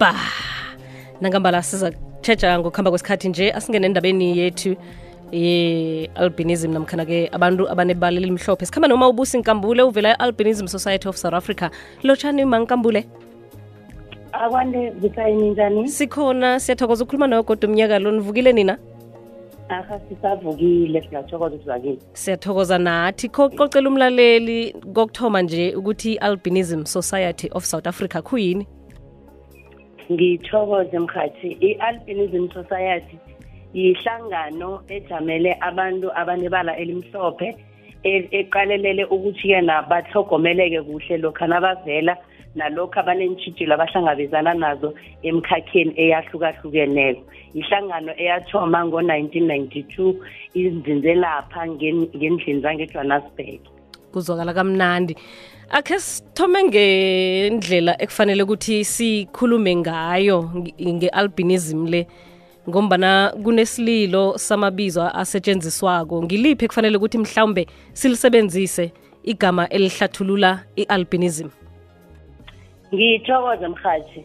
ba nangambala siza kutshetsha ngokuhamba kwesikhathi nje asingene endabeni yethu ye-albinism namkhana-ke abantu abanebali elimhlophe. Sikhamba noma ubusi nkambule uvela e-albinism society of south africa. Lotshani mankambule akwande kusayini njani? Sikhona siyathokoza ukukhuluma nayo kodwa umnyaka lo nivukile nina? Aha sisavukile siyathokoza sivakile siyathokoza nathi. Khococela umlaleli kokuthoma nje ukuthi i-albinism society of south africa khuyini ngithokoze mkhathi. I-albinism society yihlangano ejamele abantu abanebala elimhlophe e- eqalelele ukuthi yena bahlogomeleke kuhle lokhu nabavela nalokhu abanentshijilo abahlangabezana nazo emkhakheni eyahlukahlukeneko. Ihlangano eyathoma ngo-1992 izinze lapha ngen- ngendlini zangejohannesburg kuzwakala kamnandi. Akhe sithome ngendlela ekufanele ukuthi sikhulume ngayo nge- nge-albinism le ngombana kunesililo samabizo asetshenziswako. Ngiliphi ekufanele ukuthi mhlawumbe silisebenzise igama elihlathulula i-albinism? Ngithokoze mhathi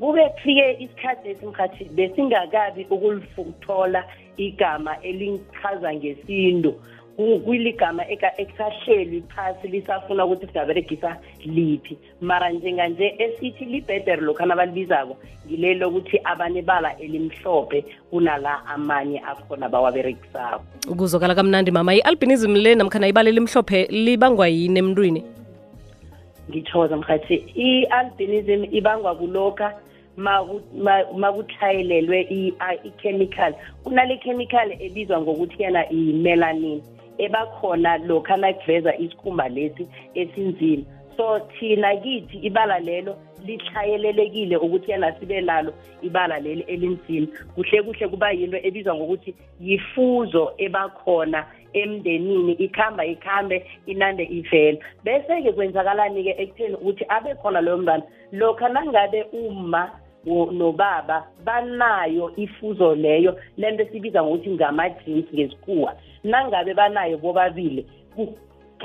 kube kufike isikhathi esimhathi besingakabi ukulithola igama elichaza ngesintu. Ku- ekusahleli ekusahlelwi phasi lisafuna ukuthi singaberegisa liphi. Mara njenganje esithi libhedere lokhu abalibizako ngileli lokuthi abanebala elimhlophe kunala amanye akhona bawaberegisako ukuzokala kamnandi mama. I-albinism le namkhana ibala elimhlophe libangwa yini emntwini? Ngithoza mhathi i-albinism ibangwa kulokha makuthayelelwe i-chemical. Kunale chemical ebizwa ngokuthi yana i-melanin ebakhona lokha nakuveza isikhumba lesi esinzima. So thina kithi ibala lelo lihlayelelekile ukuthi yana sibe nalo ibala leli elinzima. Kuhle kuhle kuba yinto ebizwa ngokuthi yifuzo ebakhona emndenini ikhamba ikhambe inande ivela bese-ke kwenzakalani-ke ekutheni ukuthi abe khona loyo mntwana. Lokha nangabe uma nobaba banayo ifuzo leyo. Lento esibiza ngokuthi ngama-genes ngesikhuwa. Nangabe banayo bobabili ku-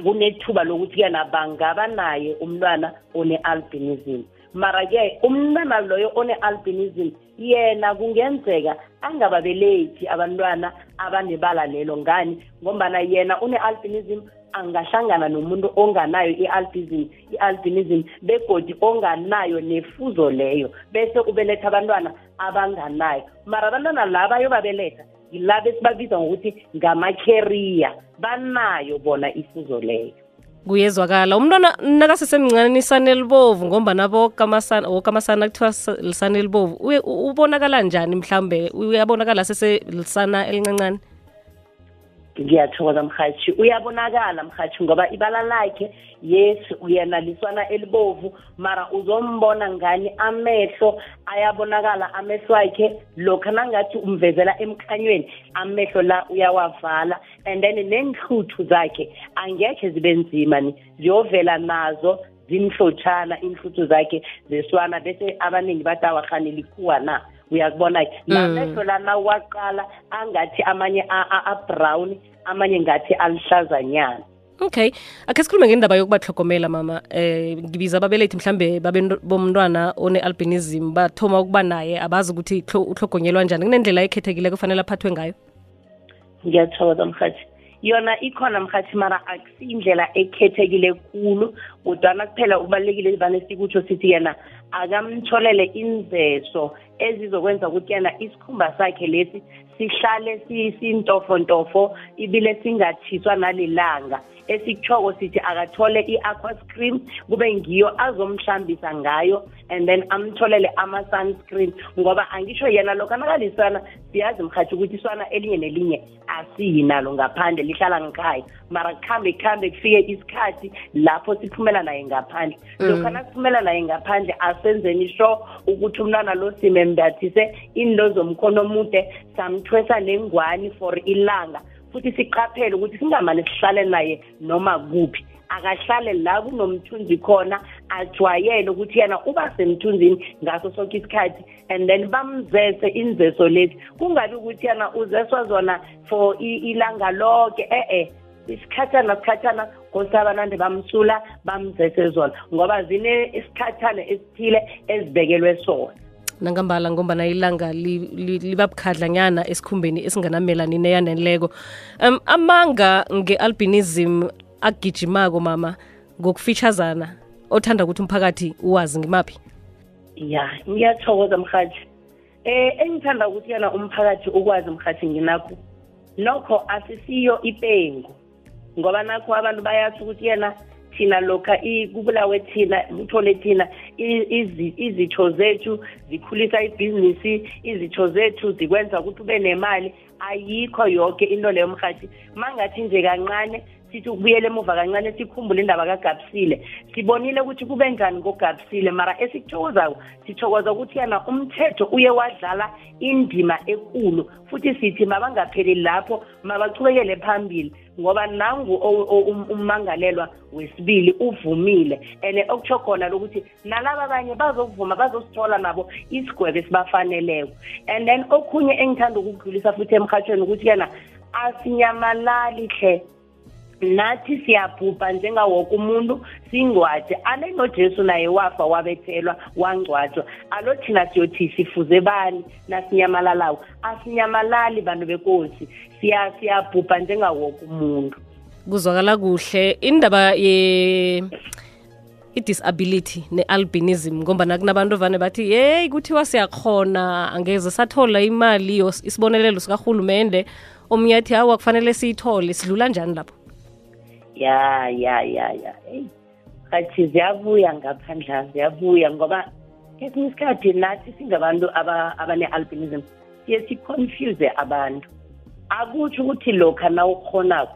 kunethuba lokuthi yana bangaba naye umntwana one-albinism. Mara-ke umntwana loyo one-albinism yena kungenzeka angababelethi abantwana abanebala lelo ngani ngombana yena une-albinism angahlangana nomuntu onganayo i-albinism i-albinism begodi onganayo nefuzo leyo bese ubeletha abantwana abanganayo. Mara abantwana la bayobabeletha yilabo esibabiza ngokuthi ngama-carrier banayo bona ifuzo leyo. Kuyezwakala. Umntwana nakasesemncane isane elibovu ngombana boke amasana woke amasana kuthiwa s- lisane elibovu uye- u- ubonakala njani mhlawumbe uyabonakala seselisana elincancane? Ngiyathokoza mhathi uyabonakala mhathi ngoba ibala lakhe yes uyanaliswana elibovu mara uzombona ngani amehlo ayabonakala amehlo akhe lokhu nangathi umvezela emkhanyweni amehlo la uyawavala and then nenhluthu zakhe angekhe zibe nzima ni. Ziyovela nazo zimhlotshana inhluthu zakhe zeswana bese abaningi bathi awarhani likhuwa na. Uyakubona ke? Namehlo lana waqala angathi amanye a-brown amanye ngathi alihlazanyana okay. Akhe sikhulume ngendaba yokubahlogomela mama. Eh ngibiza ababelethi mhlambe babe bomntwana one-albinism bathoma ukuba naye abazi ukuthi uhlogonyelwa njani. Kunendlela ekhethekile kufanele aphathwe ngayo? Ngiyathokoza mhathi yona ikhona mhathi mara akusiyindlela ekhethekile khulu kodwana kuphela kubalulekile vane sikutsho sithi yena akamtholele inzeso ezizokwenza ukuthi yena isikhumba sakhe lesi sihlale si- sintofontofo ibile singathiswa nalilanga. Esikuchoko sithi akathole i-aqua screen kube ngiyo azomhlambisa ngayo and then amtholele ama-sunscreen ngoba angisho yena lokhu anakalisana siyazi mhathi ukuthi iswana elinye nelinye asiyinalo ngaphandle lihlala ngikhaya mara kuhambe kuhambe kufike isikhathi lapho siphumela naye ngaphandle. Lokhu nasiphumela naye ngaphandle asenzeni sure ukuthi umntwana lo simembathise inlo zomkhono omude samthwesa nengwani for ilanga. Futhi siqaphele ukuthi singamane sihlale naye noma kuphi. Akahlale la kunomthunzi khona ajwayele ukuthi yena uba semthunzini ngaso sonke isikhathi and then bamzese inzeso leti kungabi ukuthi yena uzeswa zona for ilanga lonke e-e isikhathana sikhathana kosabanande bamsula bamzese zona ngoba zine isikhathana esithile ezibekelwe sona. Nangambala ngombana ilanga li- li- liba bukhadlanyana esikhumbeni esinganamelanin eyaneleko um amanga nge-albinism agijimako mama ngokufitshazana othanda ukuthi umphakathi uwazi ngimaphi? Ya ngiyathokoza mhathi eh engithanda ukuthi yana umphakathi ukwazi mhathi nginakho. Nokho asisiyo ipengu. Ngoba nakho abantu bayathi ukuthi yena thina lokha kubulawe thina uthole thina izitho zethu zikhulisa ibhizinisi izitho zethu zikwenza ukuthi ube nemali. Ayikho yonke into leyo mhathi mangathi nje kancane sithi ukubuyela emuva kancane sikhumbule indaba kagabsile sibonile ukuthi kube njani ngogabsile mara esikuthokozako sithokoza ukuthi yana umthetho uye wadlala indima enkulu futhi sithi mabangapheleli lapho mabachubekele phambili ngoba nangu um- ummangalelwa wesibili uvumile. And okutsho khona lokuthi nalaba abanye bazokuvuma bazosithola nabo isigwebo esibafaneleko. And then okhunye engithanda ukukudlulisa futhi emhathweni ukuthi yena asinyamalali hle. Nathi siyabhubha njengawoke umuntu singcwatshe ane nojesu naye wafa wabethelwa wangcwatshwa. Alo thina siyothi sifuze bani? Nasinyamalalawo. Asinyamalali bantu bekosi. Siyabhubha njengawoke umuntu. Kuzwakala kuhle. Indaba ye i-disability ne-albinism ngombana kunabantu vane bathi yeyi kuthiwa siyakhona angeze sathola imali isibonelelo sikarhulumende. Omunye athi hawa kufanele siyithole. Sidlula njani lapho ya ya ya ya. Eyi kathi ziyabuya ngaphandla ziyabuya ngoba kesinye isikhathi nathi singabantu aba- abane-albinism siye siconfuse abantu. Akutsho ukuthi lokha na ukhonako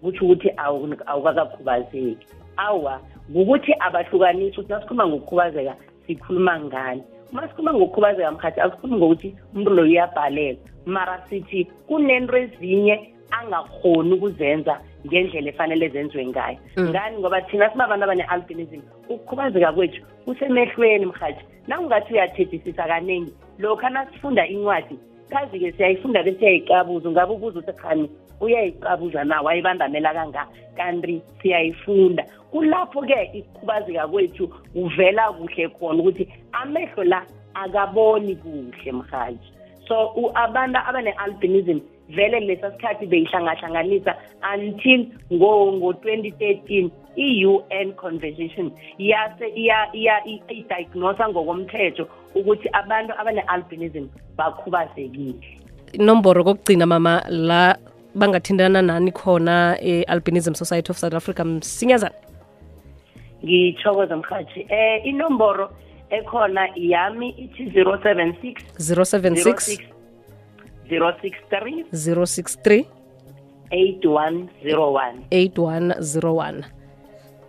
kutsho ukuthi awu- awukakakhubazeki. Awa kukuthi abahlukanisi ukuthi nasikhuluma ngokukhubazeka sikhuluma ngani? Uma sikhuluma ngokukhubazeka mkhathi asikhulumi ngokuthi umuntu loyo uyabhaleka mara sithi kunento ezinye angakhoni ukuzenza ngendlela efanele zenziwe ngayo. Mm. ngani? Ngoba thina sibabantu abane-albinism ukukhubazeka kwethu kusemehlweni mhathi nangingathi uyathethisisa kaningi lokha nasifunda incwadi kazi-ke siyayifunda bese siyayiqabuza ungabe ubuza ukuthi khani uyayiqabuza na? Wayibandamela kanga kanti siyayifunda. Kulapho-ke ukukhubazeka kwethu kuvela kuhle khona ukuthi amehlo la akaboni kuhle mhaji so abantu abane-albinism vele lesa sikhathi beyihlangahlanganisa until ngo-2013 i-un conversation yase iya- iya- i- idiagnosa ngokomthetho ukuthi abantu abane-albinism bakhubazekile. Inomboro kokugcina mama la bangathintana nani khona e-albinism society of south africa msinyazana. Ngithokoza mhathi eh inomboro ekhona yami ithi 076 076 063 063 8101 8101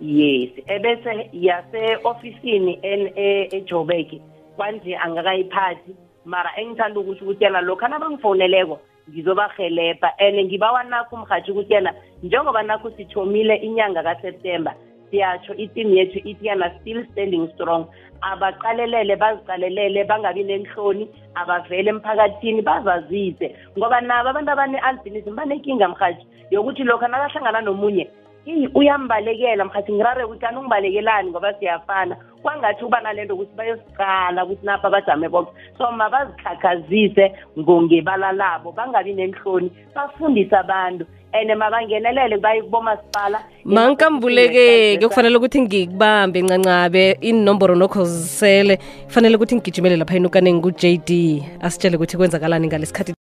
yes ebese yase-ofisini en- e- ejobek kwanje angakayiphathi mara engithanda ukuthi yena lokhu nabangifoneleko ngizobahelebha and ngibawa nakho umhathi ukuthi yena njengoba nakho sithomile inyanga kaseptemba siyatsho itimu yethu ithi yana still standing strong. Abaqalelele baziqalelele bangabi nenhloni abavele emphakathini bazazise. Ngoba nabo abantu abane-albinism banenkinga mhathi yokuthi lokhu nakahlangana nomunye "Eyi, uyambalekela mhathi ngirare ukuthi anungibalekelani ngoba siyafana. Kwangathi uba nalento ukuthi bayosiqala ukuthi napha bajame bonke. So mabazikhakhazise ngongebala labo bangabi nenhloni bafundise abantu. And mabangenelele baye kubomasipala. Mankambuleke kuyokufanele ukuthi ngikubambe ncancabe inomboro nokho zisele. Kufanele ukuthi ngigijimele lapha enukaneni ku-j d asitshele ukuthi kwenzakalani ngalesikhathi